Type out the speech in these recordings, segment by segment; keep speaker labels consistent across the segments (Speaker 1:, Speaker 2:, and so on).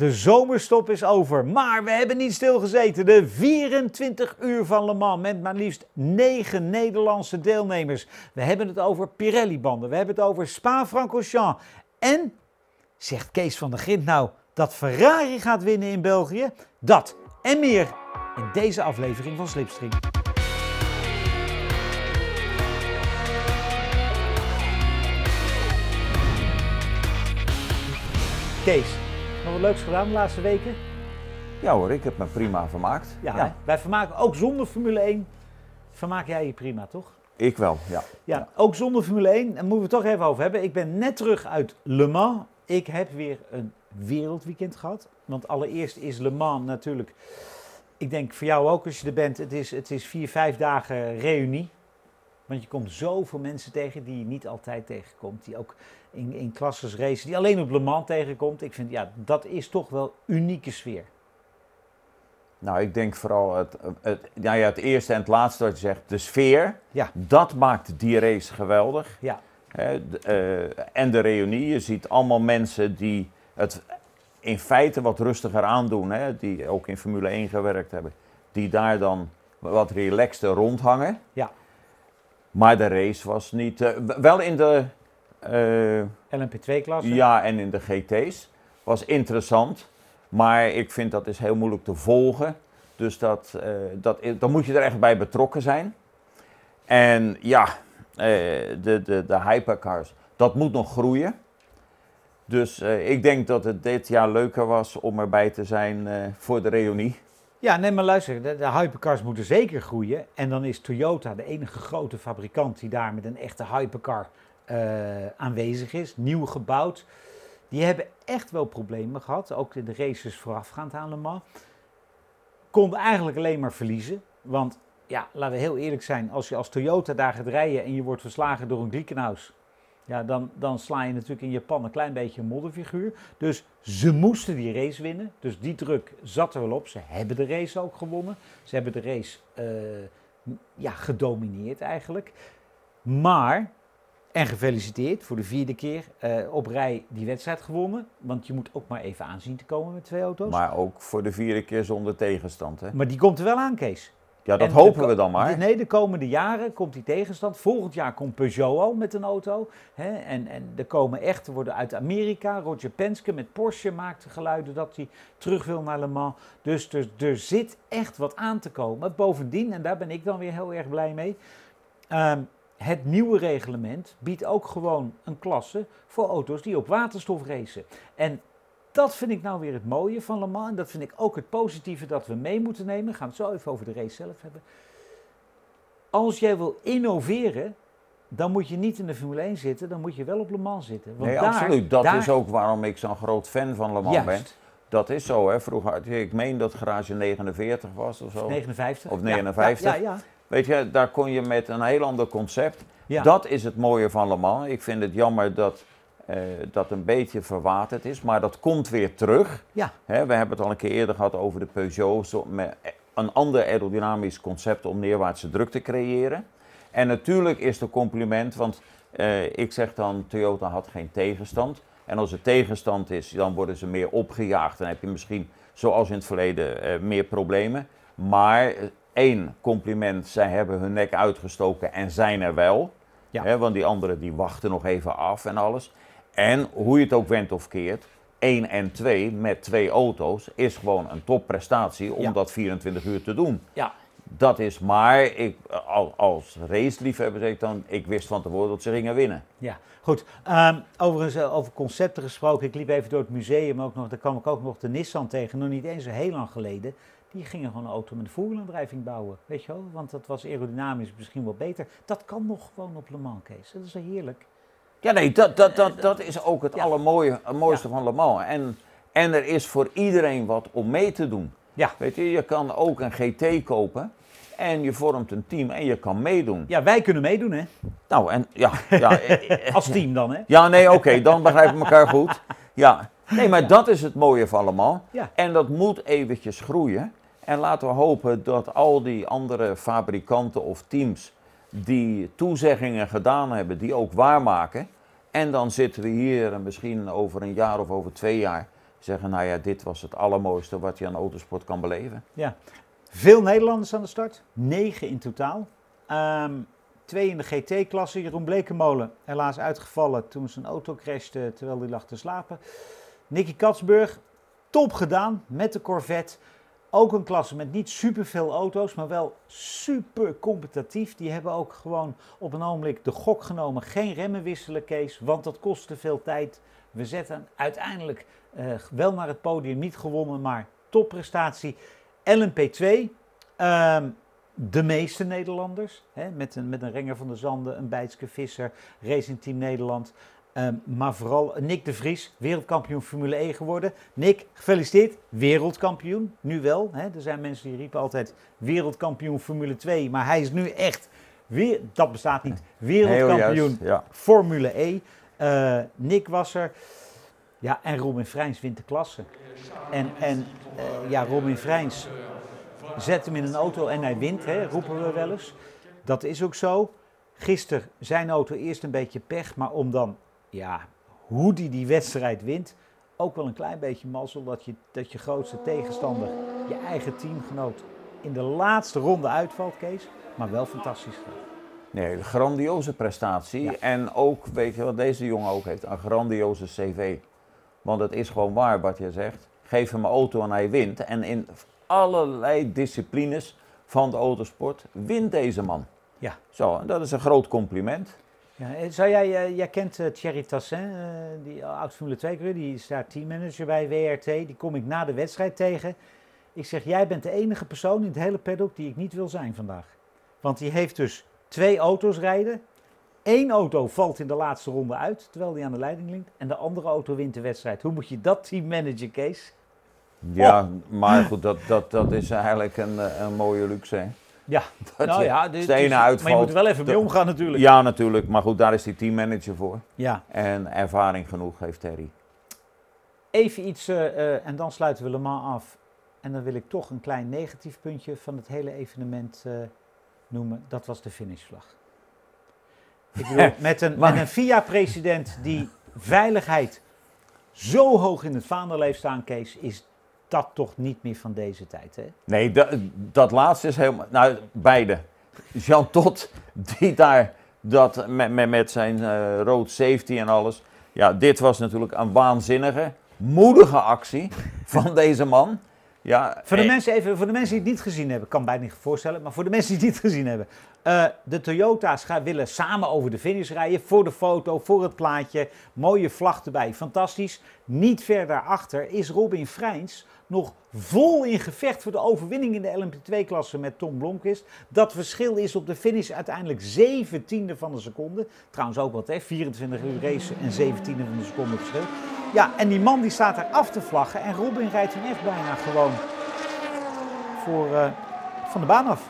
Speaker 1: De zomerstop is over, maar we hebben niet stilgezeten. De 24 uur van Le Mans met maar liefst 9 Nederlandse deelnemers. We hebben het over Pirelli-banden, we hebben het over Spa-Francorchamps. En, zegt Kees van der Gint nou, dat Ferrari gaat winnen in België? Dat en meer in deze aflevering van Slipstream. Kees, wat leuks gedaan de laatste weken?
Speaker 2: Ja hoor, ik heb me prima vermaakt.
Speaker 1: Ja, wij vermaken ook zonder Formule 1. Vermaak jij je prima, toch?
Speaker 2: Ik wel, ja.
Speaker 1: Ja, ook zonder Formule 1. Daar moeten we het toch even over hebben. Ik ben net terug uit Le Mans. Ik heb weer een wereldweekend gehad. Want allereerst is Le Mans natuurlijk, ik denk voor jou ook als je er bent, het is, het is vier, vijf dagen reunie. Want je komt zoveel mensen tegen die je niet altijd tegenkomt. Die ook in, in klasses racen, die alleen op Le Mans tegenkomt. Ik vind, ja, dat is toch wel unieke sfeer.
Speaker 2: Nou, ik denk vooral het, het, nou ja, het eerste en het laatste wat je zegt, de sfeer.
Speaker 1: Ja.
Speaker 2: Dat maakt die race geweldig.
Speaker 1: Ja,
Speaker 2: de, eh, en de reunie, je ziet allemaal mensen die het in feite wat rustiger aandoen, hè, die ook in Formule 1 gewerkt hebben, die daar dan wat relaxter rondhangen.
Speaker 1: ja.
Speaker 2: Maar de race was niet, eh, wel in de,
Speaker 1: LMP2-klasse.
Speaker 2: ja, en in de GT's, was interessant, maar ik vind dat is heel moeilijk te volgen. Dus dat, eh, dat, dan moet je er echt bij betrokken zijn. En ja, eh, de, de, de hypercars, dat moet nog groeien. Dus eh, ik denk dat het dit jaar leuker was om erbij te zijn eh, voor de reunie.
Speaker 1: Ja, nee, maar luister, de, de hypercars moeten zeker groeien. En dan is Toyota de enige grote fabrikant die daar met een echte hypercar eh, aanwezig is. Nieuw gebouwd. Die hebben echt wel problemen gehad, ook in de races voorafgaand aan Le Mans. Konden eigenlijk alleen maar verliezen. Want ja, laten we heel eerlijk zijn, als je als Toyota daar gaat rijden en je wordt verslagen door een Glickenhaus. Ja, dan, dan sla je natuurlijk in Japan een klein beetje een modderfiguur. Dus ze moesten die race winnen. Dus die druk zat er wel op. Ze hebben de race ook gewonnen. Ze hebben de race eh, ja, gedomineerd eigenlijk. Maar, en gefeliciteerd voor de vierde keer eh, op rij die wedstrijd gewonnen. Want je moet ook maar even aanzien te komen met twee auto's. Maar,
Speaker 2: Maar ook voor de vierde keer zonder tegenstand. Hè?
Speaker 1: die komt er wel aan, Kees.
Speaker 2: Ja, dat
Speaker 1: En
Speaker 2: hopen
Speaker 1: de
Speaker 2: we dan maar.
Speaker 1: Nee, de komende jaren komt die tegenstand. Volgend jaar komt Peugeot al met een auto. Hè? En, en er komen echt, er worden uit Amerika, Roger Penske met Porsche maakte geluiden dat hij terug wil naar Le Mans. Dus er, er zit echt wat aan te komen. Bovendien, en daar ben ik dan weer heel erg blij mee. ehm, het nieuwe reglement biedt ook gewoon een klasse voor auto's die op waterstof racen. En dat vind ik nou weer het mooie van Le Mans. En dat vind ik ook het positieve dat we mee moeten nemen. We gaan het zo even over de race zelf hebben. Als jij wil innoveren, dan moet je niet in de Formule 1 zitten, dan moet je wel op Le Mans zitten. Want
Speaker 2: Nee,
Speaker 1: daar-
Speaker 2: absoluut. Dat
Speaker 1: daar-
Speaker 2: is ook waarom ik zo'n groot fan van Le Mans ben. Dat is zo, hè. Vroeger, ik meen dat garage 49 was of zo.
Speaker 1: 59.
Speaker 2: Of
Speaker 1: Ja,
Speaker 2: 59.
Speaker 1: Ja, ja, ja.
Speaker 2: Weet je, daar kon je met een heel ander concept.
Speaker 1: Ja.
Speaker 2: Dat is het mooie van Le Mans. Ik vind het jammer dat eh, dat een beetje verwaterd is, maar dat komt weer terug.
Speaker 1: Ja.
Speaker 2: Hè, we hebben het al een keer eerder gehad over de Peugeot, met een ander aerodynamisch concept om neerwaartse druk te creëren. En natuurlijk is het een compliment, want eh, ik zeg dan, Toyota had geen tegenstand. En als er tegenstand is, dan worden ze meer opgejaagd. Dan heb je misschien, zoals in het verleden, eh, meer problemen. Maar één compliment, zij hebben hun nek uitgestoken en zijn er wel.
Speaker 1: Ja.
Speaker 2: Hè, want die anderen die wachten nog even af en alles. En hoe je het ook went of keert, 1 en 2 met twee auto's is gewoon een topprestatie om
Speaker 1: Ja.
Speaker 2: dat 24 uur te doen.
Speaker 1: ja.
Speaker 2: Dat is maar, ik, al- als raceliefhebber zeg ik dan, ik wist van tevoren dat ze gingen winnen.
Speaker 1: Ja, goed. Ehm, overigens, eh, over concepten gesproken. Ik liep even door het museum ook nog. Daar kwam ik ook nog de Nissan tegen. Nog niet eens zo heel lang geleden. Die gingen gewoon een auto met een voorwielaandrijving bouwen. Weet je wel? Want dat was aerodynamisch misschien wel beter. Dat kan nog gewoon op Le Mans, Kees. Dat is heerlijk.
Speaker 2: Ja, nee, dat, dat, dat, dat is ook het
Speaker 1: Ja.
Speaker 2: allermooie, het mooiste
Speaker 1: Ja.
Speaker 2: van Le Mans. En, en er is voor iedereen wat om mee te doen.
Speaker 1: Ja.
Speaker 2: Weet je, je kan ook een GT kopen en je vormt een team en je kan meedoen.
Speaker 1: Ja, wij kunnen meedoen, hè?
Speaker 2: Nou, en ja, ja, eh, eh,
Speaker 1: Als team dan, hè?
Speaker 2: ja nee, oké, dan begrijpen we elkaar goed. Ja, nee, maar dat is het mooie van Le Mans.
Speaker 1: Ja.
Speaker 2: En dat moet eventjes groeien. En laten we hopen dat al die andere fabrikanten of teams die toezeggingen gedaan hebben, die ook waarmaken. En dan zitten we hier en misschien over een jaar of over twee jaar zeggen, nou ja, dit was het allermooiste wat je aan autosport kan beleven.
Speaker 1: Ja, veel Nederlanders aan de start, negen in totaal. Ehm, twee in de GT-klasse. Jeroen Blekemolen, helaas uitgevallen toen zijn auto crashte terwijl hij lag te slapen. Nicky Katsburg, top gedaan met de Corvette. Ook een klasse met niet superveel auto's, maar wel super competitief. Die hebben ook gewoon op een ogenblik de gok genomen. Geen remmen wisselen, Kees, want dat kost te veel tijd. We zetten uiteindelijk uh, wel naar het podium, niet gewonnen, maar topprestatie. LMP2, ehm, de meeste Nederlanders, hè, met, een, met een Renger van der Zanden, een Bijtske Visser, Racing Team Nederland. Ehm, maar vooral Nick de Vries, wereldkampioen Formule E geworden. Nick, gefeliciteerd, wereldkampioen. Nu wel. Hè. Er zijn mensen die riepen altijd wereldkampioen Formule 2. Maar hij is nu echt, weer, dat bestaat niet, wereldkampioen Formule E. Uh, Nick was er. Ja, en Robin Vrijns wint de klasse. En, en uh, ja, Robin Vrijns zet hem in een auto en hij wint, hè, roepen we wel eens. Dat is ook zo. Gisteren zijn auto eerst een beetje pech, maar om dan ja, hoe die die wedstrijd wint, ook wel een klein beetje mazzel dat je, dat je grootste tegenstander, je eigen teamgenoot, in de laatste ronde uitvalt, Kees. Maar wel fantastisch gedaan.
Speaker 2: Nee, een grandioze prestatie. En ook, weet je wat deze jongen ook heeft? Een grandioze cv. Want het is gewoon waar wat je zegt. Geef hem een auto en hij wint. En in allerlei disciplines van de autosport wint deze man.
Speaker 1: Ja.
Speaker 2: Zo, dat is een groot compliment.
Speaker 1: Ja, eh, zou jij, uh, jij kent uh, Thierry Tassin, uh, die oud Formule 2 coureur, die is daar teammanager bij WRT. Die kom ik na de wedstrijd tegen. Ik zeg, jij bent de enige persoon in het hele paddock die ik niet wil zijn vandaag. Want die heeft dus twee auto's rijden. Eén auto valt in de laatste ronde uit, terwijl die aan de leiding ligt. En de andere auto wint de wedstrijd. Hoe moet je dat team managen, Kees?
Speaker 2: Ja, maar goed, dat, dat, dat is eigenlijk een, een mooie luxe.
Speaker 1: Ja,
Speaker 2: dat
Speaker 1: nou ja, dit is-
Speaker 2: uitvalt.
Speaker 1: maar je moet wel even mee omgaan natuurlijk.
Speaker 2: Ja, natuurlijk. Maar goed, daar is die teammanager voor.
Speaker 1: Ja.
Speaker 2: En ervaring genoeg heeft Terry.
Speaker 1: Even iets, eh, eh, en dan sluiten we Le Mans af. En dan wil ik toch een klein negatief puntje van het hele evenement eh, noemen. Dat was de finishvlag. Ik bedoel, met een,
Speaker 2: Maar-
Speaker 1: met een FIA-president die veiligheid zo hoog in het vaandel heeft staan, Kees, is dat toch niet meer van deze tijd, hè?
Speaker 2: Nee, dat, dat laatste is helemaal... Nou, beide. Jean Tot, die daar dat met, met, met zijn eh, road safety en alles. Ja, dit was natuurlijk een waanzinnige, moedige actie van deze man. Ja,
Speaker 1: Voor de,
Speaker 2: eh,
Speaker 1: mensen even, voor de mensen die het niet gezien hebben, kan bijna niet voorstellen, maar voor de mensen die het niet gezien hebben. eh, de Toyota's gaan, willen samen over de finish rijden, voor de foto, voor het plaatje. Mooie vlag erbij, fantastisch. Niet ver daarachter is Robin Freins nog vol in gevecht voor de overwinning in de LMP2-klasse met Tom Blomqvist. Dat verschil is op de finish uiteindelijk 17e van de seconde. Trouwens ook wat, hè? 24 uur race en 17e van de seconde verschil. Ja, en die man die staat daar af te vlaggen en Robin rijdt hem echt bijna gewoon voor, eh, van de baan af.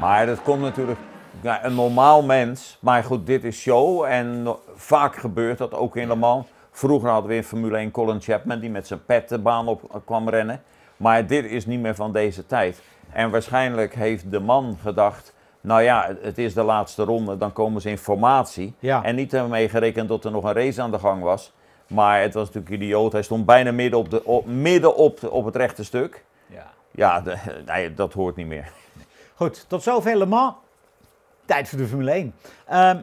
Speaker 2: Maar dat komt natuurlijk. Ja, een normaal mens. Maar goed, dit is show. En vaak gebeurt dat ook in Le Mans. Vroeger hadden we in Formule 1 Colin Chapman die met zijn pet de baan op kwam rennen. Maar dit is niet meer van deze tijd. En waarschijnlijk heeft de man gedacht. Nou ja, het- is de laatste ronde, dan komen ze in formatie.
Speaker 1: Ja.
Speaker 2: En niet ermee gerekend dat er nog een race aan de gang was. Maar het was natuurlijk idioot. Hij stond bijna midden op, de, op, midden op, de- op het rechte stuk.
Speaker 1: Ja.
Speaker 2: Ja, de- nee, dat hoort niet meer.
Speaker 1: Goed, tot zover Le Mans. Tijd voor de Formule 1. Ehm,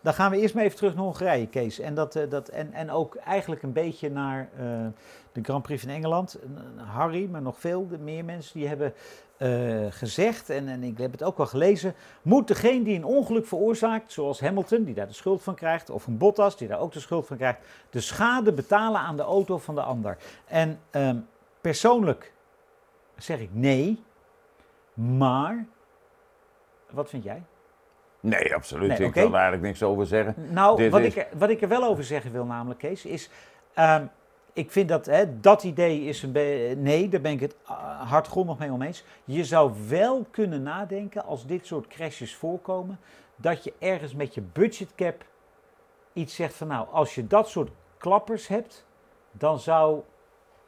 Speaker 1: dan gaan we eerst maar even terug naar Hongarije, Kees. En, dat, eh, dat, en, en ook eigenlijk een beetje naar eh, de Grand Prix van Engeland. Harry, maar nog veel meer mensen die hebben eh, gezegd, en, en ik heb het ook wel gelezen, moet degene die een ongeluk veroorzaakt, zoals Hamilton, die daar de schuld van krijgt, of een Bottas, die daar ook de schuld van krijgt, de schade betalen aan de auto van de ander. En ehm, persoonlijk zeg ik nee, maar wat vind jij?
Speaker 2: Nee, absoluut.
Speaker 1: Nee,
Speaker 2: Ik kan er eigenlijk niks over zeggen.
Speaker 1: Nou,
Speaker 2: Dit
Speaker 1: wat,
Speaker 2: is-
Speaker 1: ik er, wat ik er wel over zeggen wil, namelijk, Kees, is. ehm, ik vind dat hè, dat idee is een. nee, daar ben ik het uh, hardgrondig mee oneens. Je zou wel kunnen nadenken als dit soort crashes voorkomen. dat je ergens met je budgetcap iets zegt van. Nou, als je dat soort klappers hebt. dan zou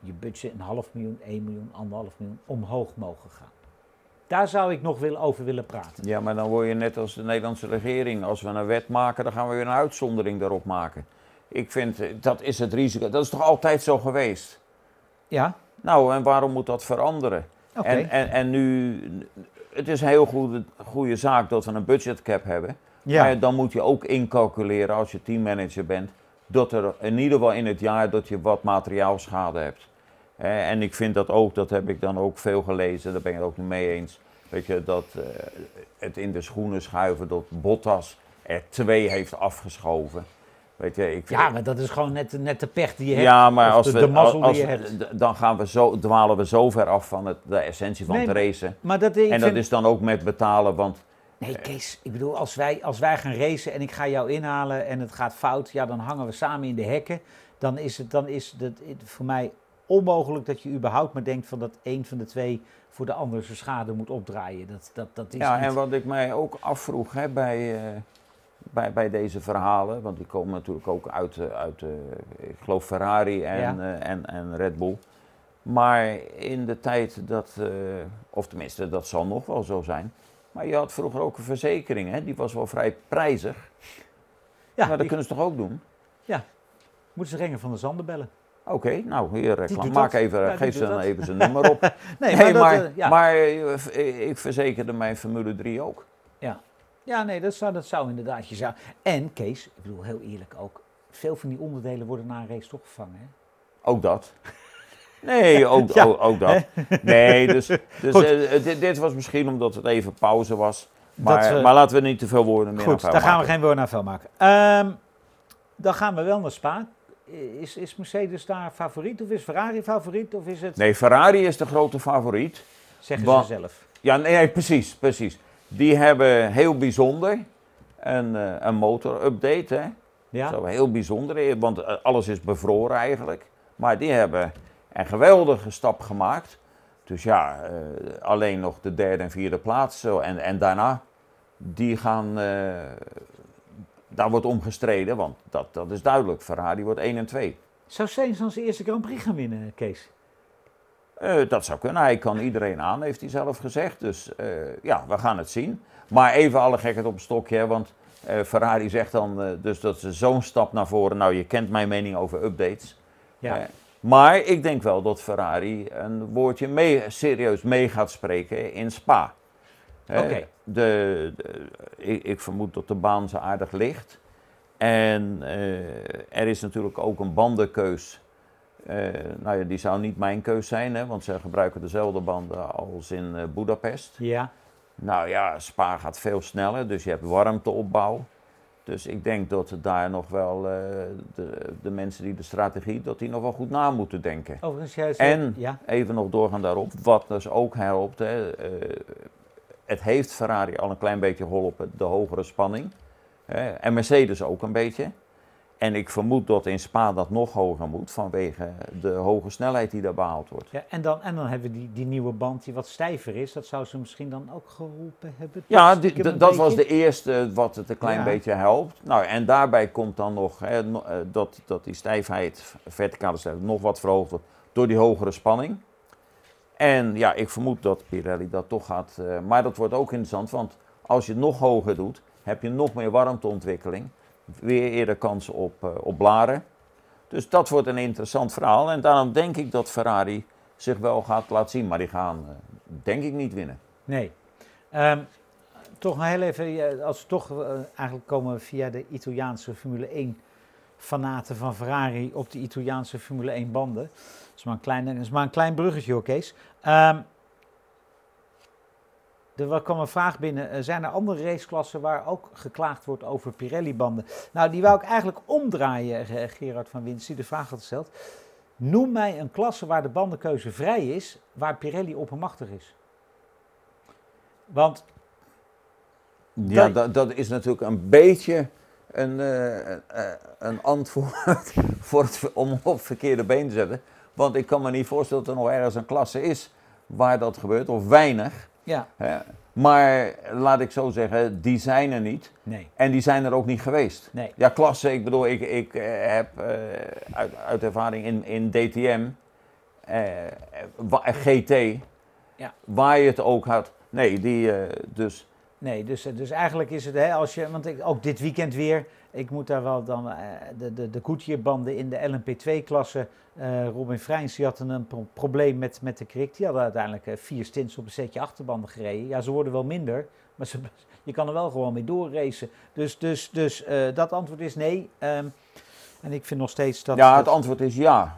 Speaker 1: je budget een half miljoen, 1 miljoen, anderhalf miljoen omhoog mogen gaan. Daar zou ik nog wil, over willen praten.
Speaker 2: Ja, maar dan word je net als de Nederlandse regering. Als we een wet maken, dan gaan we weer een uitzondering daarop maken. Ik vind, eh, dat is het risico. Dat is toch altijd zo geweest?
Speaker 1: Ja,
Speaker 2: Nou, en waarom moet dat veranderen? En, en, en nu, het is een heel goede, goede zaak dat we een budgetcap hebben.
Speaker 1: ja.
Speaker 2: Maar dan moet je ook incalculeren als je teammanager bent, dat er in ieder geval in het jaar dat je wat materiaalschade hebt. En ik vind dat ook, dat heb ik dan ook veel gelezen, daar ben ik het ook niet mee eens. Weet je, dat eh, het in de schoenen schuiven, dat Bottas er twee heeft afgeschoven. Weet je, ik,
Speaker 1: ja, maar dat is gewoon net, net de pech die je hebt.
Speaker 2: ja, maar als
Speaker 1: de,
Speaker 2: we,
Speaker 1: de
Speaker 2: als,
Speaker 1: die je hebt.
Speaker 2: d- dan gaan we zo, dwalen we zo ver af van het, de essentie van
Speaker 1: Nee,
Speaker 2: het racen.
Speaker 1: Maar dat,
Speaker 2: En dat
Speaker 1: vind-
Speaker 2: is dan ook met betalen, want
Speaker 1: Nee, Kees, ik bedoel, als wij, als wij gaan racen en ik ga jou inhalen en het gaat fout, ja, dan hangen we samen in de hekken. Dan is het, dan is het voor mij onmogelijk dat je überhaupt maar denkt van dat een van de twee voor de andere zijn schade moet opdraaien. Dat, dat, dat is
Speaker 2: Ja,
Speaker 1: niet-
Speaker 2: en wat ik mij ook afvroeg hè, bij, eh, bij, bij deze verhalen, want die komen natuurlijk ook uit, eh, uit eh, ik geloof Ferrari en,
Speaker 1: Ja.
Speaker 2: en, en Red Bull. Maar in de tijd dat, of tenminste dat zal nog wel zo zijn, maar je had vroeger ook een verzekering, hè, die was wel vrij prijzig.
Speaker 1: ja,
Speaker 2: maar dat
Speaker 1: die-
Speaker 2: kunnen ze toch ook doen?
Speaker 1: moeten ze Renger van der Zanden bellen.
Speaker 2: Oké, nou hier, maak
Speaker 1: dat.
Speaker 2: even,
Speaker 1: Ja,
Speaker 2: geef ze dan
Speaker 1: dat.
Speaker 2: even zijn nummer op.
Speaker 1: Nee,
Speaker 2: Nee,
Speaker 1: dat,
Speaker 2: maar,
Speaker 1: eh, ja.
Speaker 2: maar eh, ik verzekerde mijn Formule 3 ook.
Speaker 1: ja, nee, dat zou, dat zou inderdaad je zou. En Kees, ik bedoel heel eerlijk ook, veel van die onderdelen worden na een race toch gevangen. Hè?
Speaker 2: Ook dat. Nee, ook,
Speaker 1: Ja,
Speaker 2: ook, ook dat. Nee, dus, dus eh, dit, dit was misschien omdat het even pauze was. Maar,
Speaker 1: Dat,
Speaker 2: maar laten we niet te veel woorden meer
Speaker 1: Goed, daar gaan we geen woord naar vuil maken. Ehm, dan gaan we wel naar Spa. Is, is Mercedes daar favoriet of is Ferrari favoriet of is het,
Speaker 2: Nee, Ferrari is de grote favoriet.
Speaker 1: zeggen ze zelf?
Speaker 2: Ja, nee, precies, precies. Die hebben heel bijzonder een, eh, een motor-update, hè.
Speaker 1: Ja?
Speaker 2: Zo heel bijzonder, eh, want eh, alles is bevroren eigenlijk. Maar die hebben een geweldige stap gemaakt. Dus ja, alleen nog de derde en vierde plaats. Zo. En, en daarna, die gaan, daar wordt om gestreden, want dat, dat is duidelijk. Ferrari wordt 1 en 2.
Speaker 1: Zou Sainz dan zijn eerste Grand Prix gaan winnen, Kees?
Speaker 2: Eh, dat zou kunnen. Hij kan iedereen aan, heeft hij zelf gezegd. Dus eh, ja, we gaan het zien. Maar even alle gekheid op een stokje, hè, want eh, Ferrari zegt dan dus dat ze zo'n stap naar voren. Nou, je kent mijn mening over updates.
Speaker 1: Ja.
Speaker 2: Maar ik denk wel dat Ferrari een woordje mee, serieus mee gaat spreken in Spa.
Speaker 1: Oké.
Speaker 2: de, de- ik, ik vermoed dat de baan zo aardig ligt. En eh, er is natuurlijk ook een bandenkeus. Eh, nou ja, die zou niet mijn keus zijn, hè, want ze gebruiken dezelfde banden als in eh Budapest.
Speaker 1: Ja.
Speaker 2: Nou ja, Spa gaat veel sneller, dus je hebt warmteopbouw. Dus ik denk dat daar nog wel de, de mensen die de strategie, dat die nog wel goed na moeten denken.
Speaker 1: Overigens, jij.
Speaker 2: En
Speaker 1: Ja?
Speaker 2: even nog doorgaan daarop, wat dus ook helpt, hè, het heeft Ferrari al een klein beetje geholpen, de hogere spanning. Hè, en Mercedes ook een beetje. En ik vermoed dat in Spa dat nog hoger moet vanwege de hoge snelheid die daar behaald wordt.
Speaker 1: Ja, en, dan, en dan hebben we die, die nieuwe band die wat stijver is. Dat zou ze misschien dan ook geholpen hebben.
Speaker 2: Ja, die- dat was de eerste wat het een klein
Speaker 1: Ja.
Speaker 2: beetje helpt. Nou, en daarbij komt dan nog hè, eh, dat, dat die stijfheid, verticale stijfheid, nog wat verhoogd wordt door die hogere spanning. En ja, ik vermoed dat Pirelli dat toch gaat. eh, maar dat wordt ook interessant, want als je het nog hoger doet, heb je nog meer warmteontwikkeling. Weer eerder kans op, eh, op blaren. Dus dat wordt een interessant verhaal. En daarom denk ik dat Ferrari zich wel gaat laten zien. Maar die gaan, eh, denk ik, niet winnen.
Speaker 1: Nee. Ehm, toch nog heel even, als we toch eigenlijk komen via de Italiaanse Formule 1 fanaten van Ferrari op de Italiaanse Formule 1 banden. Is maar een klein, dat is maar een klein bruggetje hoor, Kees. Ehm, er kwam een vraag binnen. eh, Zijn er andere raceklassen waar ook geklaagd wordt over Pirelli-banden? Nou, die wou ik eigenlijk omdraaien, eh, Gerard van Wins, die de vraag had gesteld. Noem mij een klasse waar de bandenkeuze vrij is, waar Pirelli oppermachtig is. Want
Speaker 2: Ja,
Speaker 1: Dat-
Speaker 2: dat, dat is natuurlijk een beetje een, eh, een antwoord voor het, om op verkeerde been te zetten. Want ik kan me niet voorstellen dat er nog ergens een klasse is waar dat gebeurt, of weinig.
Speaker 1: ja,
Speaker 2: Hè. Maar laat ik zo zeggen, die zijn er niet.
Speaker 1: nee,
Speaker 2: En die zijn er ook niet geweest.
Speaker 1: nee.
Speaker 2: Ja, klasse, ik bedoel, ik, ik eh, heb eh, uit, uit ervaring in, in DTM, eh, GT,
Speaker 1: Ja.
Speaker 2: waar je het ook had. Nee, die, dus
Speaker 1: Nee, dus, dus eigenlijk is het, hè, als je, want ik, ook dit weekend weer, ik moet daar wel dan eh, de, de, de Goodyear-banden in de LMP2-klasse. eh Robin Freins die had een, een pro- probleem met, met de krik. Die hadden uiteindelijk eh, vier stints op een setje achterbanden gereden. Ja, ze worden wel minder, maar ze, je kan er wel gewoon mee doorracen. Dus, dus, dus dat antwoord is nee. Ehm, en ik vind nog steeds dat...
Speaker 2: ja, het antwoord is ja.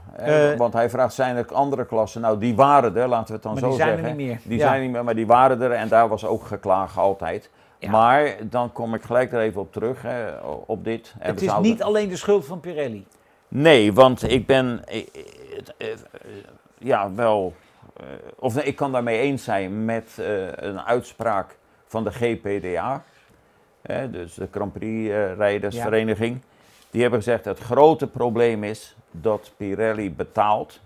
Speaker 2: want hij vraagt, zijn er andere klassen? Nou, die waren er, laten we het dan
Speaker 1: maar
Speaker 2: zo
Speaker 1: die zijn
Speaker 2: zeggen.
Speaker 1: er niet meer.
Speaker 2: Die
Speaker 1: Ja.
Speaker 2: zijn niet meer, maar die waren er en daar was ook geklaagd altijd.
Speaker 1: Ja.
Speaker 2: Maar dan kom ik gelijk er even op terug, hè, op dit. En
Speaker 1: Het is niet alleen de schuld van Pirelli.
Speaker 2: Nee, want ik ben eh, ja wel, eh, of nee, ik kan daarmee eens zijn met eh, een uitspraak van de GPDA, hè, dus de Grand Prix eh, Rijdersvereniging. Die hebben gezegd het grote probleem is dat Pirelli betaalt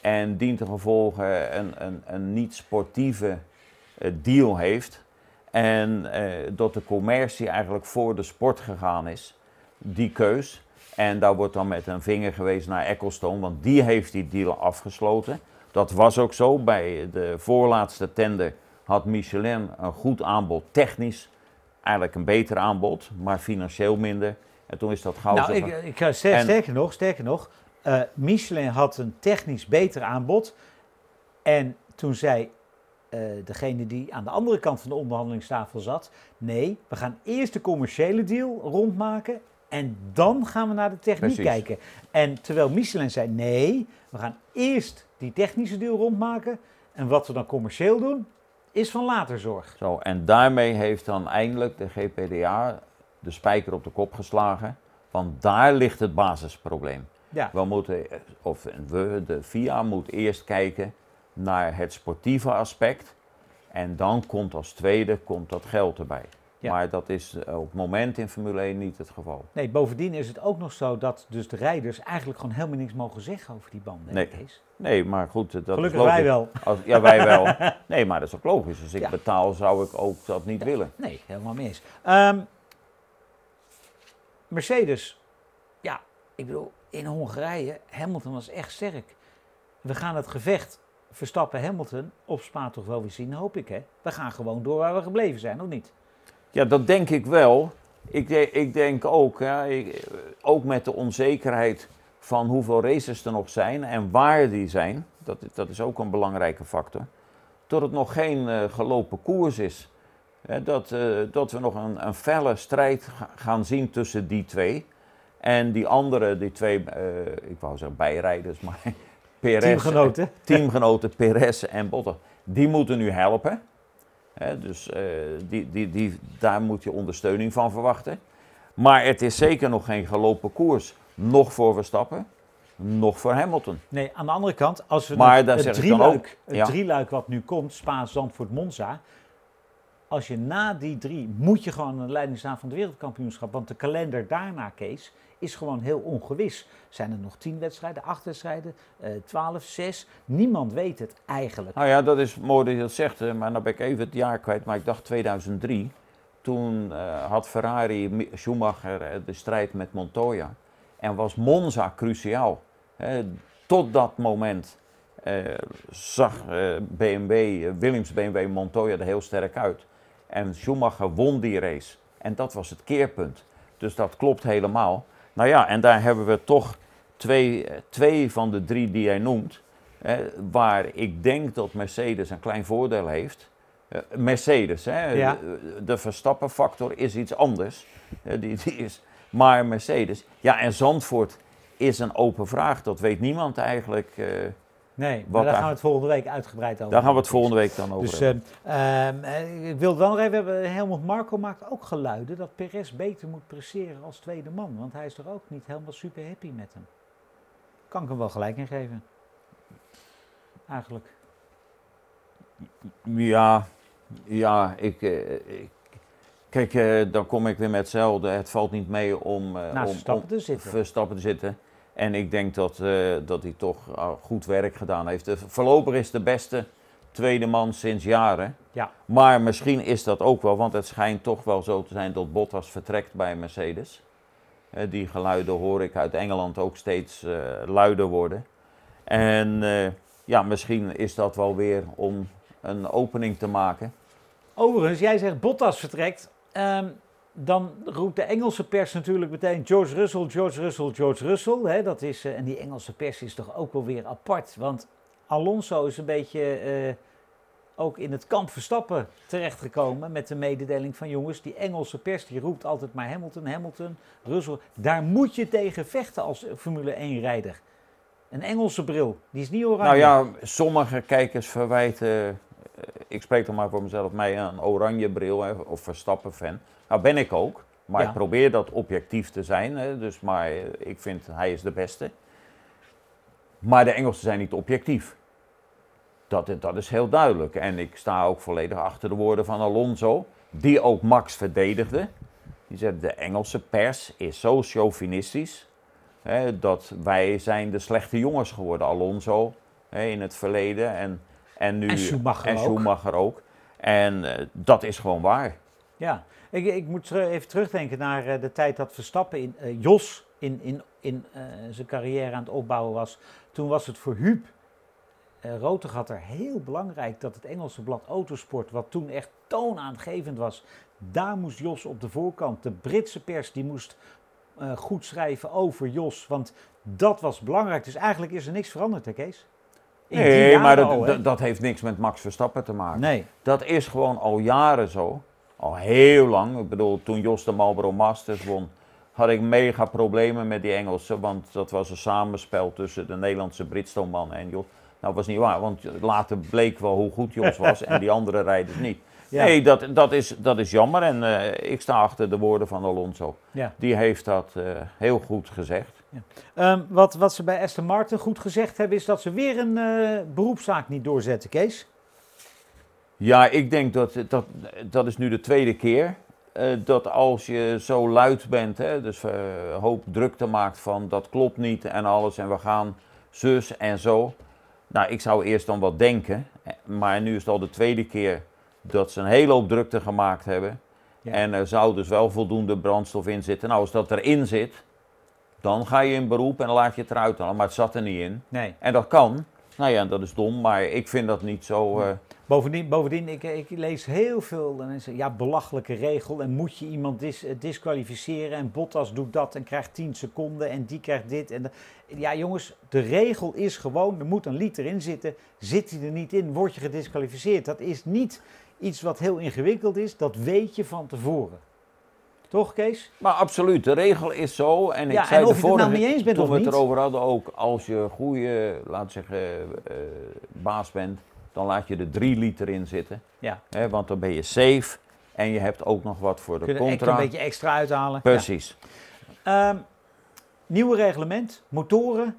Speaker 2: en dient ten gevolge een, een, een niet sportieve eh, deal heeft. En eh, dat de commercie eigenlijk voor de sport gegaan is, die keus. En daar wordt dan met een vinger gewezen naar Ecclestone, want die heeft die deal afgesloten. Dat was ook zo. Bij de voorlaatste tender had Michelin een goed aanbod, technisch eigenlijk een beter aanbod, maar financieel minder. En toen is dat gauw
Speaker 1: Nou, ik, ik, ga ster-
Speaker 2: En-
Speaker 1: sterker nog, sterker nog eh, Michelin had een technisch beter aanbod. En toen zei eh, degene die aan de andere kant van de onderhandelingstafel zat, nee, we gaan eerst de commerciële deal rondmaken en dan gaan we naar de techniek
Speaker 2: Precies.
Speaker 1: kijken. En terwijl Michelin zei, nee, we gaan eerst die technische deal rondmaken en wat we dan commercieel doen, is van later zorg.
Speaker 2: Zo, en daarmee heeft dan eindelijk de GPDA de spijker op de kop geslagen. Want daar ligt het basisprobleem.
Speaker 1: Ja,
Speaker 2: We moeten, of we, de FIA moet eerst kijken naar het sportieve aspect. En dan komt als tweede komt dat geld erbij.
Speaker 1: Ja.
Speaker 2: Maar dat is eh, op het moment in Formule 1 niet het geval.
Speaker 1: Nee, bovendien is het ook nog zo dat dus de rijders eigenlijk gewoon helemaal niks mogen zeggen over die banden.
Speaker 2: Nee.
Speaker 1: Kees?
Speaker 2: Nee, maar goed, eh, dat
Speaker 1: Gelukkig
Speaker 2: is
Speaker 1: wij wel.
Speaker 2: Als, ja, wij wel. Nee, maar dat is ook logisch. Als ik
Speaker 1: Ja.
Speaker 2: betaal, zou ik ook dat niet willen.
Speaker 1: Nee, helemaal mee eens. Ehm, Mercedes, ja, ik bedoel, in Hongarije, Hamilton was echt sterk. We gaan het gevecht Verstappen-Hamilton op Spa toch wel weer zien, hoop ik hè. We gaan gewoon door waar we gebleven zijn, of niet?
Speaker 2: Ja, dat denk ik wel. Ik, ik denk ook, ja, ik- ook met de onzekerheid van hoeveel races er nog zijn en waar die zijn, dat, dat is ook een belangrijke factor, dat het nog geen eh, gelopen koers is. Dat, eh, dat we nog een, een felle strijd ga- gaan zien tussen die twee. En die andere, die twee, eh, ik wou zeggen bijrijders, maar Perez,
Speaker 1: Teamgenoten.
Speaker 2: teamgenoten Perez en Bottas, die moeten nu helpen. Dus eh, die, die, die, daar moet je ondersteuning van verwachten. Maar het is zeker nog geen gelopen koers. Nog voor Verstappen, nog voor Hamilton.
Speaker 1: Nee, aan de andere kant, als we
Speaker 2: Maar
Speaker 1: het, het drieluik,
Speaker 2: ook,
Speaker 1: het
Speaker 2: ja.
Speaker 1: drieluik wat nu komt, Spa, Zandvoort, Monza. Als je na die drie, moet je gewoon een leiding staan van het wereldkampioenschap. Want de kalender daarna, Kees, is gewoon heel ongewis. Zijn er nog tien wedstrijden, acht wedstrijden, eh, twaalf, zes? Niemand weet het eigenlijk.
Speaker 2: Nou ja, dat is mooi dat je dat zegt, hè, maar dan ben ik even het jaar kwijt. Maar ik dacht 2003, toen eh, had Ferrari Schumacher eh, de strijd met Montoya. En was Monza cruciaal. Tot dat moment eh, zag eh, BMW, eh, Williams BMW Montoya er heel sterk uit. En Schumacher won die race. En dat was het keerpunt. Dus dat klopt helemaal. Nou ja, en daar hebben we toch twee, twee van de drie die jij noemt. Hè, waar ik denk dat Mercedes een klein voordeel heeft. Eh, Mercedes, hè,
Speaker 1: Ja.
Speaker 2: de, de Verstappen-factor is iets anders. Eh, die, die is, maar Mercedes, ja, en Zandvoort is een open vraag. Dat weet niemand eigenlijk. eh,
Speaker 1: Nee, maar daar gaan we het volgende week uitgebreid over
Speaker 2: daar gaan we het
Speaker 1: hebben,
Speaker 2: volgende week dan over
Speaker 1: Dus eh, ik wil wel nog even hebben. Helmut Marco maakt ook geluiden dat Perez beter moet presteren als tweede man. Want hij is toch ook niet helemaal super happy met hem. Kan ik hem wel gelijk in geven. Eigenlijk.
Speaker 2: Ja, ja, ik, eh, ik kijk, eh, dan kom ik weer met hetzelfde. Het valt niet mee om, eh,
Speaker 1: Naast
Speaker 2: om, om. Verstappen te zitten. En ik denk dat, eh, dat hij toch ah, goed werk gedaan heeft. De, voorlopig is de beste tweede man sinds jaren.
Speaker 1: Ja.
Speaker 2: Maar misschien is dat ook wel, want het schijnt toch wel zo te zijn dat Bottas vertrekt bij Mercedes. Eh, die geluiden hoor ik uit Engeland ook steeds eh, luider worden. En eh, ja, misschien is dat wel weer om een opening te maken.
Speaker 1: Overigens, jij zegt Bottas vertrekt. Ehm, dan roept de Engelse pers natuurlijk meteen George Russell, George Russell, George Russell. Hè, dat is, eh, en die Engelse pers is toch ook wel weer apart. Want Alonso is een beetje eh, ook in het kamp Verstappen terechtgekomen met de mededeling van jongens, die Engelse pers die roept altijd maar Hamilton, Hamilton, Russell. Daar moet je tegen vechten als Formule 1-rijder. Een Engelse bril, die is niet oranje.
Speaker 2: Nou ja, sommige kijkers verwijten, ik spreek dan maar voor mezelf, mij een oranje bril hè, of Verstappen-fan. Nou ben ik ook, maar
Speaker 1: Ja.
Speaker 2: ik probeer dat objectief te zijn. Hè, dus, maar eh, ik vind hij is de beste. Maar de Engelsen zijn niet objectief. Dat, is- dat is heel duidelijk. En ik sta ook volledig achter de woorden van Alonso, die ook Max verdedigde. Die zei, de Engelse pers is zo chauvinistisch, hè, dat wij zijn de slechte jongens geworden. Alonso hè, in het verleden en, en nu
Speaker 1: En Schumacher
Speaker 2: en
Speaker 1: ook.
Speaker 2: Schumacher ook. En eh, dat is gewoon waar.
Speaker 1: Ja, ik, ik moet even terugdenken naar eh, de tijd dat Verstappen in eh, Jos in, in, in zijn carrière aan het opbouwen was. Toen was het voor Huub uh, Rotegatter heel belangrijk dat het Engelse blad Autosport, wat toen echt toonaangevend was, daar moest Jos op de voorkant. De Britse pers die moest goed schrijven over Jos, want dat was belangrijk. Dus eigenlijk is er niks veranderd, hè Kees?
Speaker 2: Nee, maar dat,
Speaker 1: al,
Speaker 2: dat, dat heeft niks met Max Verstappen te maken.
Speaker 1: Nee,
Speaker 2: Dat is gewoon al jaren zo. Al heel lang. Ik bedoel, toen Jos de Marlboro Masters won, had ik mega problemen met die Engelsen. Want dat was een samenspel tussen de Nederlandse Bridgestone-man en Jos. Nou, dat was niet waar, want later bleek wel hoe goed Jos was en die andere rijders niet.
Speaker 1: Ja.
Speaker 2: Nee, dat, dat, is, dat is jammer en eh, ik sta achter de woorden van Alonso.
Speaker 1: ja.
Speaker 2: Die heeft dat eh, heel goed gezegd.
Speaker 1: Ehm, wat, wat ze bij Aston Martin goed gezegd hebben, is dat ze weer een eh, beroepszaak niet doorzetten, Kees.
Speaker 2: Ja, ik denk dat dat, dat is nu de tweede keer. eh, dat als je zo luid bent, hè, dus eh, hoop drukte maakt van dat klopt niet en alles en we gaan zus en zo. Nou, ik zou eerst dan wat denken, maar nu is het al de tweede keer dat ze een hele hoop drukte gemaakt hebben.
Speaker 1: Ja.
Speaker 2: En er zou dus wel voldoende brandstof in zitten. Nou, als dat erin zit, dan ga je in beroep en dan laat je het eruit halen. Maar het zat er niet in.
Speaker 1: Nee.
Speaker 2: En dat kan. Nou ja, dat is dom, maar ik vind dat niet zo. eh,
Speaker 1: Bovendien, bovendien ik, ik lees heel veel mensen, ja, belachelijke regel en moet je iemand dis, eh, disqualificeren en Bottas doet dat en krijgt 10 seconden en die krijgt dit. En de- ja jongens, de regel is gewoon, er moet een liter in zitten. Zit hij er niet in, word je gedisqualificeerd. Dat is niet iets wat heel ingewikkeld is, dat weet je van tevoren. Toch Kees?
Speaker 2: Maar absoluut, de regel is zo. En ik
Speaker 1: Ja,
Speaker 2: zei
Speaker 1: en of
Speaker 2: de
Speaker 1: je het nou
Speaker 2: vorige
Speaker 1: mee eens bent
Speaker 2: toen
Speaker 1: of
Speaker 2: we het
Speaker 1: niet.
Speaker 2: erover hadden ook, als je goede, laat zeggen, eh, baas bent, dan laat je er drie liter in zitten.
Speaker 1: Ja.
Speaker 2: Hè, want dan ben je safe en je hebt ook nog wat voor de
Speaker 1: Kun je
Speaker 2: contra.
Speaker 1: een beetje extra uithalen.
Speaker 2: Precies.
Speaker 1: Ehm, nieuwe reglement, motoren.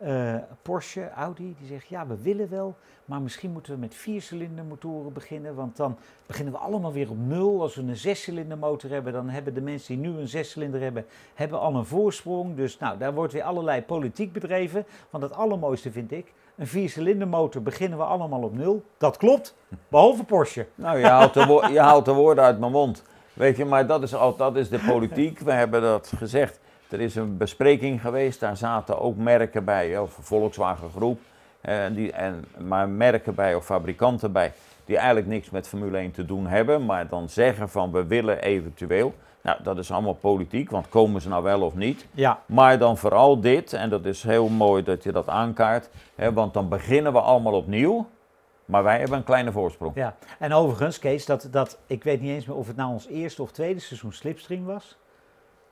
Speaker 1: Eh, Porsche, Audi, die zegt ja, we willen wel, maar misschien moeten we met viercilinder motoren beginnen, want dan beginnen we allemaal weer op nul. Als we een zescilinder motor hebben, dan hebben de mensen die nu een zescilinder hebben, hebben al een voorsprong. Dus nou, daar wordt weer allerlei politiek bedreven. Want het allermooiste vind ik, een viercilinder motor beginnen we allemaal op nul. Dat klopt, behalve Porsche.
Speaker 2: Nou, je haalt, de je haalt de woorden uit mijn mond. Weet je, maar dat is, al, dat is de politiek. We hebben dat gezegd. Er is een bespreking geweest, daar zaten ook merken bij, of Volkswagen Groep, eh, die, en, maar merken bij of fabrikanten bij, die eigenlijk niks met Formule 1 te doen hebben, maar dan zeggen van we willen eventueel. Nou, dat is allemaal politiek, want komen ze nou wel of niet?
Speaker 1: Ja,
Speaker 2: Maar dan vooral dit, en dat is heel mooi dat je dat aankaart, hè, want dan beginnen we allemaal opnieuw, maar wij hebben een kleine voorsprong.
Speaker 1: Ja, en overigens, Kees, dat, dat, ik weet niet eens meer of het nou ons eerste of tweede seizoen slipstream was.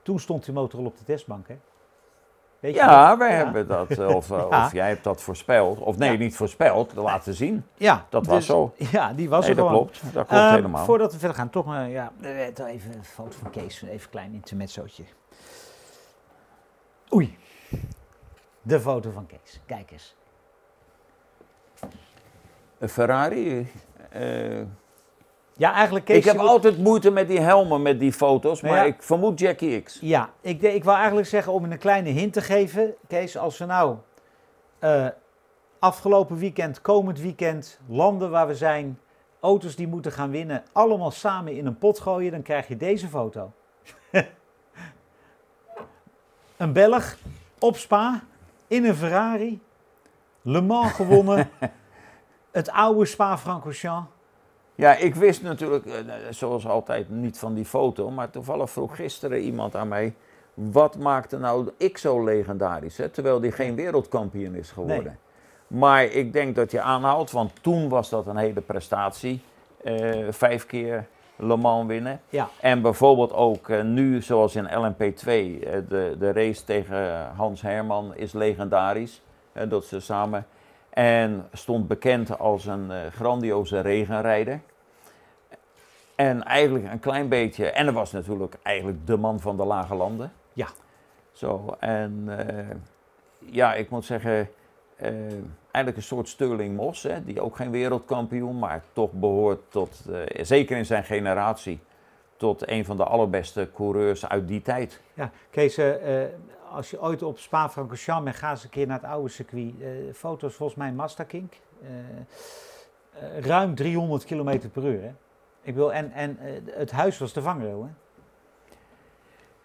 Speaker 1: Toen stond die motor al op de testbank, hè? Weet je
Speaker 2: Ja,
Speaker 1: dat?
Speaker 2: wij
Speaker 1: Ja.
Speaker 2: hebben dat, eh, of, eh,
Speaker 1: Ja.
Speaker 2: of jij hebt dat voorspeld, of nee,
Speaker 1: Ja.
Speaker 2: niet voorspeld, laten zien.
Speaker 1: Ja,
Speaker 2: Dat was
Speaker 1: dus-
Speaker 2: zo.
Speaker 1: Ja, die was
Speaker 2: nee,
Speaker 1: er
Speaker 2: dat
Speaker 1: gewoon.
Speaker 2: klopt, dat klopt
Speaker 1: Ehm,
Speaker 2: helemaal.
Speaker 1: Voordat we verder gaan, toch maar, ja, even een foto van Kees, even een klein intermezzootje. Oei, de foto van Kees, kijk eens.
Speaker 2: Een Ferrari, eh,
Speaker 1: Ja, eigenlijk Kees...
Speaker 2: ik heb altijd moeite met die helmen, met die foto's, maar
Speaker 1: Ja.
Speaker 2: ik vermoed Jackie X.
Speaker 1: Ja, ik, wou eigenlijk zeggen om een kleine hint te geven. Kees, als we nou eh, afgelopen weekend, komend weekend, landen waar we zijn, auto's die moeten gaan winnen, allemaal samen in een pot gooien, dan krijg je deze foto. een Belg op Spa, in een Ferrari, Le Mans gewonnen, het oude Spa-Francorchamps.
Speaker 2: Ja, ik wist natuurlijk, eh, zoals altijd, niet van die foto. Maar toevallig vroeg gisteren iemand aan mij. Wat maakte nou ik zo legendarisch? Hè? Terwijl die geen wereldkampioen is geworden. Maar ik denk dat je aanhaalt, want toen was dat een hele prestatie. Eh, vijf keer Le Mans winnen.
Speaker 1: Ja.
Speaker 2: En bijvoorbeeld ook eh, nu, zoals in LMP2, eh, de, de race tegen Hans Herman is legendarisch. dat ze samen. En stond bekend als een eh, grandioze regenrijder. En eigenlijk een klein beetje. En er was natuurlijk eigenlijk de man van de lage landen.
Speaker 1: Ja.
Speaker 2: Zo, en eh, ja, ik moet zeggen. eh, eigenlijk een soort Sterling Moss, hè, die ook geen wereldkampioen, maar toch behoort tot, zeker in zijn generatie, tot een van de allerbeste coureurs uit die tijd.
Speaker 1: Ja, Kees, als je ooit op Spa-Francorchamps bent, ga eens een keer naar het oude circuit. Eh, foto's volgens mij Mazda King. Eh, eh, ruim 300 km per uur. Hè? Ik wil, en en eh, het huis was de vangrail. Hè?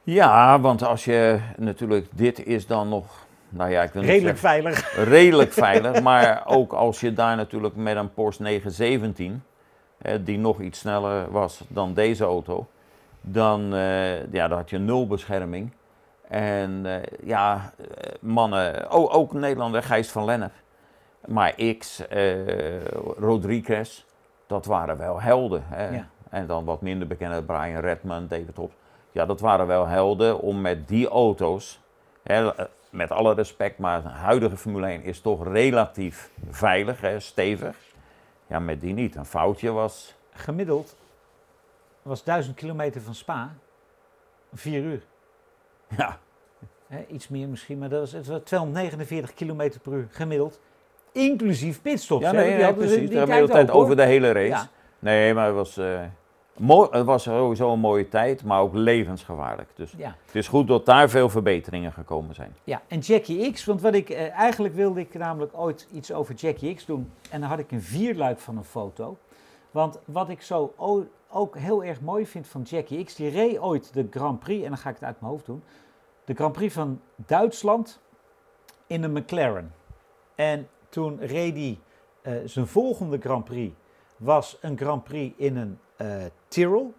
Speaker 2: Ja, want als je natuurlijk, dit is dan nog, nou ja, ik wil
Speaker 1: Redelijk
Speaker 2: zeggen-
Speaker 1: veilig.
Speaker 2: redelijk veilig. Maar ook als je daar natuurlijk met een Porsche 917, hè, die nog iets sneller was dan deze auto, dan, eh, ja, dan had je nul bescherming. En eh, ja, eh, mannen, oh, ook Nederlander, Gijs van Lennep. Maar X, eh, Rodriguez, dat waren wel helden. Hè.
Speaker 1: Ja.
Speaker 2: En dan wat minder bekende Brian Redman, David Hobbs. Ja, dat waren wel helden om met die auto's, hè, met alle respect, maar de huidige Formule 1 is toch relatief veilig, hè, stevig. Ja, met die niet. Een foutje was.
Speaker 1: Gemiddeld was 1000 kilometer van Spa. Vier uur.
Speaker 2: Ja,
Speaker 1: Hè, iets meer misschien, maar dat was, het was 249 km per uur gemiddeld. Inclusief pitstops.
Speaker 2: ja
Speaker 1: hè,
Speaker 2: nee,
Speaker 1: die
Speaker 2: nee,
Speaker 1: ze
Speaker 2: precies.
Speaker 1: die
Speaker 2: De
Speaker 1: tijd ook,
Speaker 2: over de hele race.
Speaker 1: Ja.
Speaker 2: Nee, maar het was, eh, mooi, het was sowieso een mooie tijd, maar ook levensgevaarlijk. Dus
Speaker 1: Ja.
Speaker 2: het is goed dat daar veel verbeteringen gekomen zijn.
Speaker 1: Ja, en Jackie X, want wat ik, eh, eigenlijk wilde ik namelijk ooit iets over Jackie X doen. En dan had ik een vierluik van een foto. Want wat ik zo ook heel erg mooi vind van Jackie X, die reed ooit de Grand Prix, en dan ga ik het uit mijn hoofd doen. De Grand Prix van Duitsland in een McLaren. En toen reed hij eh, zijn volgende Grand Prix, was een Grand Prix in een eh Tyrrell.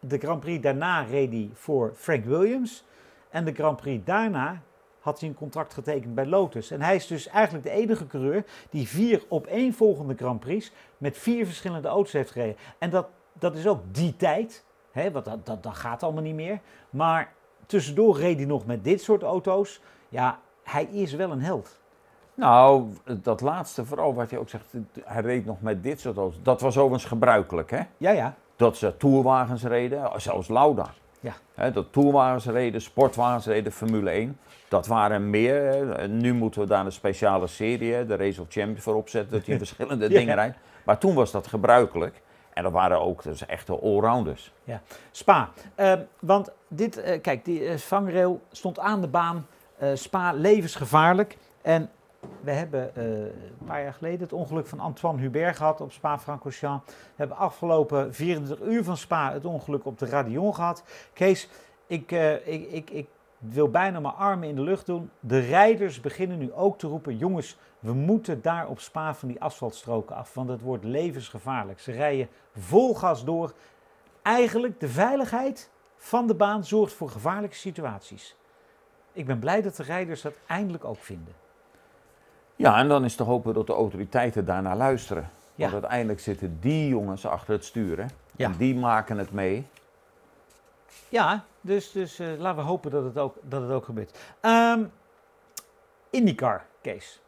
Speaker 1: De Grand Prix daarna reed hij voor Frank Williams. En de Grand Prix daarna had hij een contract getekend bij Lotus. En hij is dus eigenlijk de enige coureur die vier op één volgende Grand Prix met vier verschillende auto's heeft gereden. En dat, dat is ook die tijd, hè, want dat, dat, dat gaat allemaal niet meer. Maar tussendoor reed hij nog met dit soort auto's. Ja, hij is wel een held.
Speaker 2: Nou, dat laatste vooral wat je ook zegt, hij reed nog met dit soort auto's. Dat was overigens gebruikelijk, hè?
Speaker 1: Ja, ja.
Speaker 2: Dat ze tourwagens reden, zelfs Lauda.
Speaker 1: Ja.
Speaker 2: Dat tourwagens reden, sportwagens reden, Formule 1. Dat waren meer. Nu moeten we daar een speciale serie, de Race of Champions, voor opzetten. Dat je verschillende
Speaker 1: Ja.
Speaker 2: dingen rijdt. Maar toen was dat gebruikelijk. En dat waren ook dus echte allrounders.
Speaker 1: Spa. Ehm, want dit, eh, kijk, die eh, vangrail stond aan de baan. Eh, Spa levensgevaarlijk. En we hebben een paar jaar geleden het ongeluk van Antoine Hubert gehad op Spa-Francorchamps. We hebben afgelopen 24 uur van Spa het ongeluk op de Radion gehad. Kees, ik, ik, ik, ik wil bijna mijn armen in de lucht doen. De rijders beginnen nu ook te roepen: jongens, we moeten daar op Spa van die asfaltstroken af, want het wordt levensgevaarlijk. Ze rijden vol gas door. Eigenlijk de veiligheid van de baan zorgt voor gevaarlijke situaties. Ik ben blij dat de rijders dat eindelijk ook vinden.
Speaker 2: Ja, en dan is te hopen dat de autoriteiten daarnaar luisteren.
Speaker 1: Ja.
Speaker 2: Want uiteindelijk zitten die jongens achter het sturen.
Speaker 1: Ja.
Speaker 2: En die maken het mee.
Speaker 1: Ja, dus, dus eh, laten we hopen dat het ook, dat het ook gebeurt. Ehm IndyCar, Kees.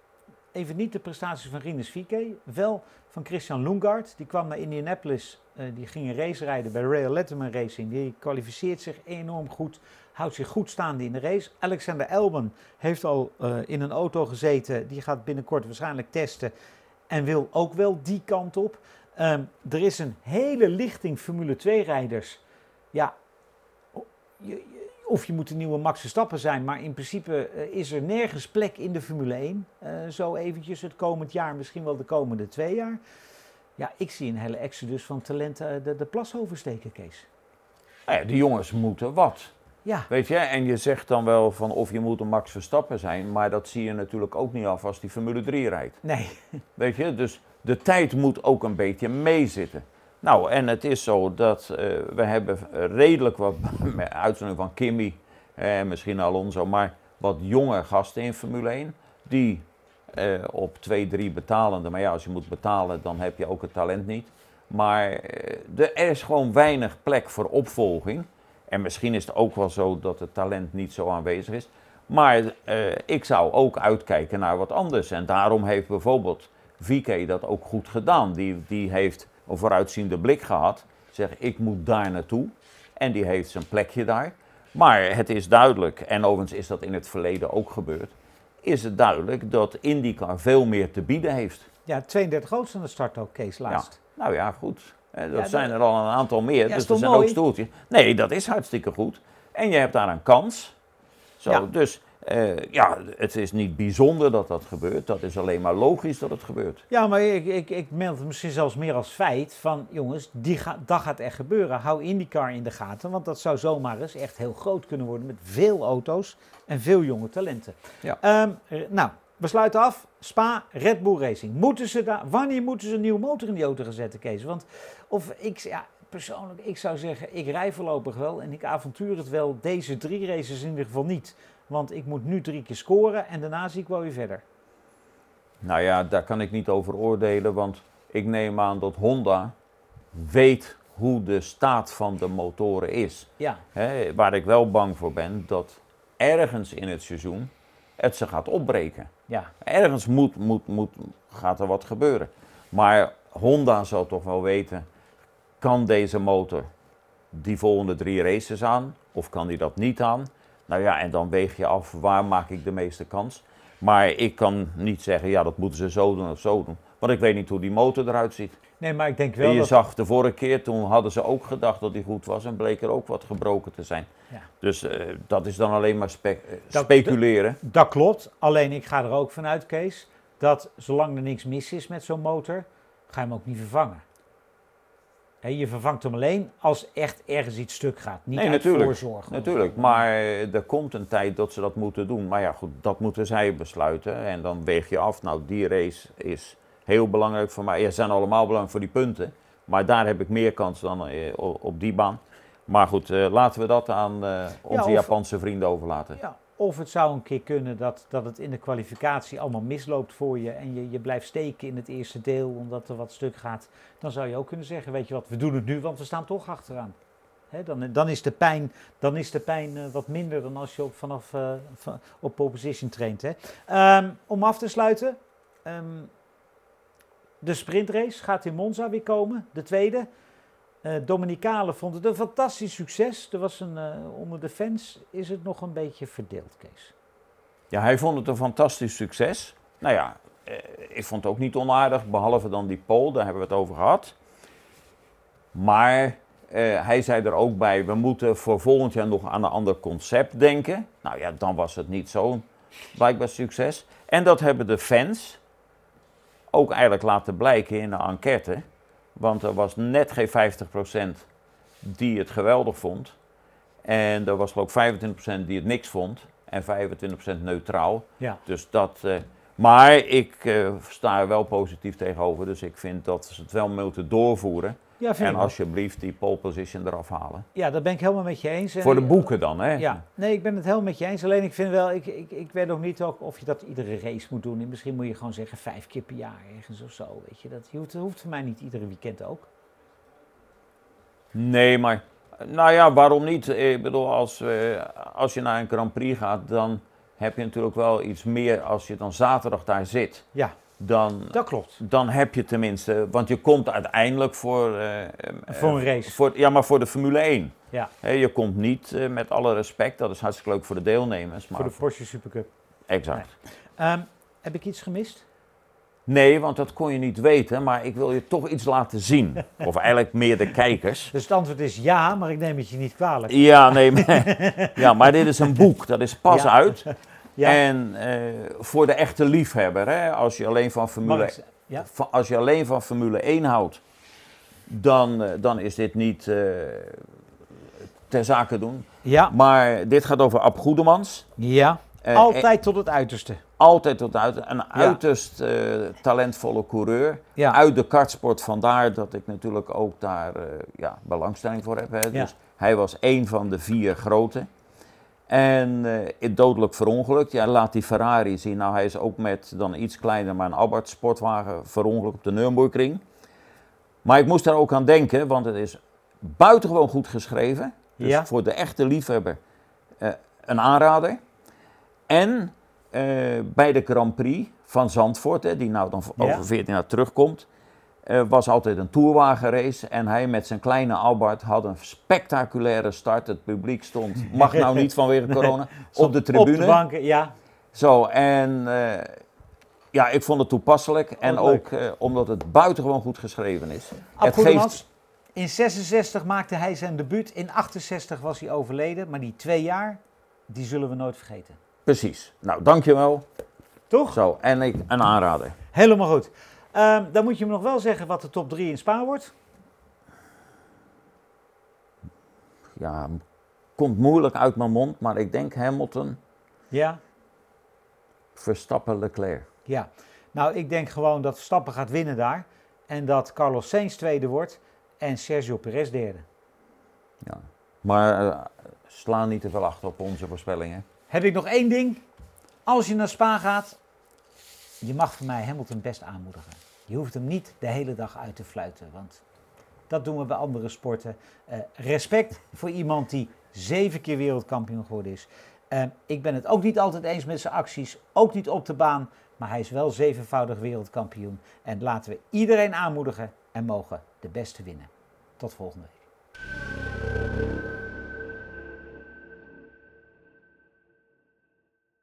Speaker 1: Even niet de prestaties van Rinus VK, wel van Christian Lundgaard. Die kwam naar Indianapolis, die ging een race rijden bij Rail Letterman Racing. Die kwalificeert zich enorm goed, houdt zich goed staande in de race. Alexander Elben heeft al eh, in een auto gezeten, die gaat binnenkort waarschijnlijk testen en wil ook wel die kant op. Ehm, er is een hele lichting Formule 2-rijders. Ja, of je moet een nieuwe Max Verstappen zijn, maar in principe eh, is er nergens plek in de Formule 1. eh, zo eventjes het komend jaar, misschien wel de komende twee jaar. Ja, ik zie een hele exodus van talenten eh, de, de plas oversteken, Kees.
Speaker 2: Nou ja, die jongens moeten wat.
Speaker 1: Ja,
Speaker 2: Weet je, en je zegt dan wel van of je moet een Max Verstappen zijn, maar dat zie je natuurlijk ook niet af als die Formule 3 rijdt.
Speaker 1: nee.
Speaker 2: Weet je, dus de tijd moet ook een beetje meezitten. Nou, en het is zo dat uh, we hebben redelijk wat, met uitzondering van Kimmy en misschien Alonso, maar wat jonge gasten in Formule 1. Die uh, op twee, drie betalende, maar ja, als je moet betalen, dan heb je ook het talent niet. Maar uh, er is gewoon weinig plek voor opvolging. En misschien is het ook wel zo dat het talent niet zo aanwezig is. Maar uh, ik zou ook uitkijken naar wat anders. En daarom heeft bijvoorbeeld VK dat ook goed gedaan. Die, die heeft een vooruitziende blik gehad. Zeg, ik moet daar naartoe. En die heeft zijn plekje daar. Maar het is duidelijk, en overigens is dat in het verleden ook gebeurd, is het duidelijk dat IndyCar veel meer te bieden heeft.
Speaker 1: Ja, 32 auto's aan de start ook, Kees, laatst.
Speaker 2: Ja. Nou ja, goed. Dat ja, zijn er al een aantal meer, ja, dus er zijn mooi. ook stoeltjes. Nee, dat is hartstikke goed. En je hebt daar een kans. Zo. Dus uh, ja, het is niet bijzonder dat dat gebeurt. Dat is alleen maar logisch dat het gebeurt.
Speaker 1: Ja, maar ik, ik, ik meld het misschien zelfs meer als feit van... jongens, die ga, dat gaat echt gebeuren. Hou IndyCar in de gaten. Want dat zou zomaar eens echt heel groot kunnen worden... met veel auto's en veel jonge talenten. Ja. Um, nou, we sluiten af. Spa, Red Bull Racing. Moeten ze daar, wanneer moeten ze een nieuwe motor in die auto gaan zetten, Kees? Want of ik, ja, persoonlijk, ik zou zeggen, ik rij voorlopig wel en ik avontuur het wel. Deze drie races in ieder geval niet. Want ik moet nu drie keer scoren en daarna zie ik wel weer verder.
Speaker 2: Nou ja, daar kan ik niet over oordelen, want ik neem aan dat Honda weet hoe de staat van de motoren is. Ja. waar ik wel bang voor ben, dat ergens in het seizoen het ze gaat opbreken. Ja. Ergens moet, moet, moet, gaat er wat gebeuren. Maar Honda zal toch wel weten, kan deze motor die volgende drie races aan of kan die dat niet aan? Nou ja, en dan weeg je af waar maak ik de meeste kans. Maar ik kan niet zeggen, ja, dat moeten ze zo doen of zo doen. Want ik weet niet hoe die motor eruit ziet.
Speaker 1: Nee, maar ik denk wel.
Speaker 2: En je zag de vorige keer, toen hadden ze ook gedacht dat hij goed was en bleek er ook wat gebroken te zijn. Ja. Dus uh, dat is dan alleen maar spe dat, speculeren.
Speaker 1: Dat klopt. Alleen ik ga er ook vanuit, Kees, dat zolang er niks mis is met zo'n motor, ga je hem ook niet vervangen je vervangt hem alleen als echt ergens iets stuk gaat. Niet nee, uit natuurlijk, voorzorg.
Speaker 2: Natuurlijk, maar er komt een tijd dat ze dat moeten doen. Maar ja, goed, dat moeten zij besluiten. En dan weeg je af, nou die race is heel belangrijk voor mij. Ja, ze zijn allemaal belangrijk voor die punten. Maar daar heb ik meer kans dan eh, op die baan. Maar goed, eh, laten we dat aan onze Japanse vrienden overlaten.
Speaker 1: Ja, of het zou een keer kunnen dat, dat het in de kwalificatie allemaal misloopt voor je en je, je blijft steken in het eerste deel omdat er wat stuk gaat. Dan zou je ook kunnen zeggen, weet je wat, we doen het nu, want we staan toch achteraan. dan, dan, is de pijn, dan is de pijn uh, wat minder dan als je op, vanaf uh, op position traint. Um, om af te sluiten, um, de sprintrace gaat in Monza weer komen, de tweede. Uh, Dominicale vond het een fantastisch succes. Er was een, uh, onder de fans is het nog een beetje verdeeld, Kees.
Speaker 2: Ja, hij vond het een fantastisch succes. Nou ja, uh, ik vond het ook niet onaardig, behalve dan die pole, daar hebben we het over gehad. Maar hij zei er ook bij, we moeten voor volgend jaar nog aan een ander concept denken. Nou ja, dan was het niet zo'n blijkbaar succes. En dat hebben de fans ook eigenlijk laten blijken in de enquête. Want er was net geen 50% die het geweldig vond. En er was geloof ik 25% die het niks vond. En 25% neutraal. Ja. Dus dat. Uh, maar ik uh, sta er wel positief tegenover. Dus ik vind dat ze het wel moeten doorvoeren. Ja, en alsjeblieft die pole position eraf halen.
Speaker 1: Ja, dat ben ik helemaal met je eens.
Speaker 2: Voor de boeken dan, hè?
Speaker 1: Ja, nee, ik ben het helemaal met je eens. Alleen ik vind wel, ik, ik, ik weet nog niet ook of je dat iedere race moet doen. Misschien moet je gewoon zeggen vijf keer per jaar ergens of zo. Weet je, dat hoeft, hoeft voor mij niet iedere weekend ook.
Speaker 2: Nee, maar nou ja, waarom niet? Ik bedoel, als, uh, als je naar een Grand Prix gaat, dan heb je natuurlijk wel iets meer als je dan zaterdag daar zit.
Speaker 1: Ja
Speaker 2: dan,
Speaker 1: dat klopt.
Speaker 2: dan heb je tenminste, want je komt uiteindelijk voor, uh,
Speaker 1: voor een race.
Speaker 2: Voor, ja, maar voor de Formule 1. Ja. je komt niet uh, met alle respect, dat is hartstikke leuk voor de deelnemers.
Speaker 1: Maar voor de Porsche Supercup.
Speaker 2: Exact.
Speaker 1: Nee. Um, heb ik iets gemist?
Speaker 2: Nee, want dat kon je niet weten, maar ik wil je toch iets laten zien. Of eigenlijk meer de kijkers.
Speaker 1: Dus het antwoord is ja, maar ik neem het je niet kwalijk.
Speaker 2: Ja, nee, maar, ja, maar dit is een boek, dat is pas ja. uit. Ja. En uh, voor de echte liefhebber, hè, als, je alleen van Formule, ja? als je alleen van Formule 1 houdt, dan, uh, dan is dit niet uh, ter zake doen. Ja. Maar dit gaat over Ab Goedemans.
Speaker 1: Ja.
Speaker 2: Eh,
Speaker 1: Altijd tot het uiterste.
Speaker 2: Altijd tot uit. Een uiterst eh, talentvolle coureur.
Speaker 1: Ja.
Speaker 2: Uit de kartsport, vandaar dat ik natuurlijk ook daar eh, ja, belangstelling voor heb. Hè. Dus hij was één van de vier grote. En eh, dodelijk verongelukt. Ja, laat die Ferrari zien. Nou, hij is ook met dan iets kleiner, maar een Abarth sportwagen verongelukt op de Nürburgring. Maar ik moest daar ook aan denken, want het is buitengewoon goed geschreven. Dus
Speaker 1: Ja.
Speaker 2: voor de echte liefhebber eh, een aanrader. En eh, bij de Grand Prix van Zandvoort, hè, die nou dan
Speaker 1: Ja.
Speaker 2: over 14 jaar terugkomt, eh, was altijd een tourwagenrace. En hij met zijn kleine Albert had een spectaculaire start. Het publiek stond, mag nou niet vanwege corona, op de tribune.
Speaker 1: Op de banken, ja.
Speaker 2: Zo, en eh, ja, ik vond het toepasselijk. en
Speaker 1: leuk.
Speaker 2: ook eh, omdat het buitengewoon goed geschreven is.
Speaker 1: Ab
Speaker 2: het
Speaker 1: in 66 maakte hij zijn debuut. In 68 was hij overleden. Maar die twee jaar, die zullen we nooit vergeten.
Speaker 2: Precies. Nou, dankjewel.
Speaker 1: Toch?
Speaker 2: Zo, en ik, een aanrader.
Speaker 1: Helemaal goed. Ehm, dan moet je me nog wel zeggen wat de top 3 in Spa wordt.
Speaker 2: Ja, komt moeilijk uit mijn mond, maar ik denk Hamilton,
Speaker 1: Ja.
Speaker 2: Verstappen, Leclerc.
Speaker 1: Ja. Nou, ik denk gewoon dat Stappen gaat winnen daar. En dat Carlos Sainz tweede wordt. En Sergio Perez derde.
Speaker 2: Ja. Maar eh, sla niet te veel achter op onze voorspellingen.
Speaker 1: Heb ik nog één ding. Als je naar Spa gaat, je mag van mij Hamilton best aanmoedigen. Je hoeft hem niet de hele dag uit te fluiten, want dat doen we bij andere sporten. Eh, respect voor iemand die zeven keer wereldkampioen geworden is. Eh, ik ben het ook niet altijd eens met zijn acties, ook niet op de baan, maar hij is wel zevenvoudig wereldkampioen. En laten we iedereen aanmoedigen en mogen de beste winnen. Tot volgende week.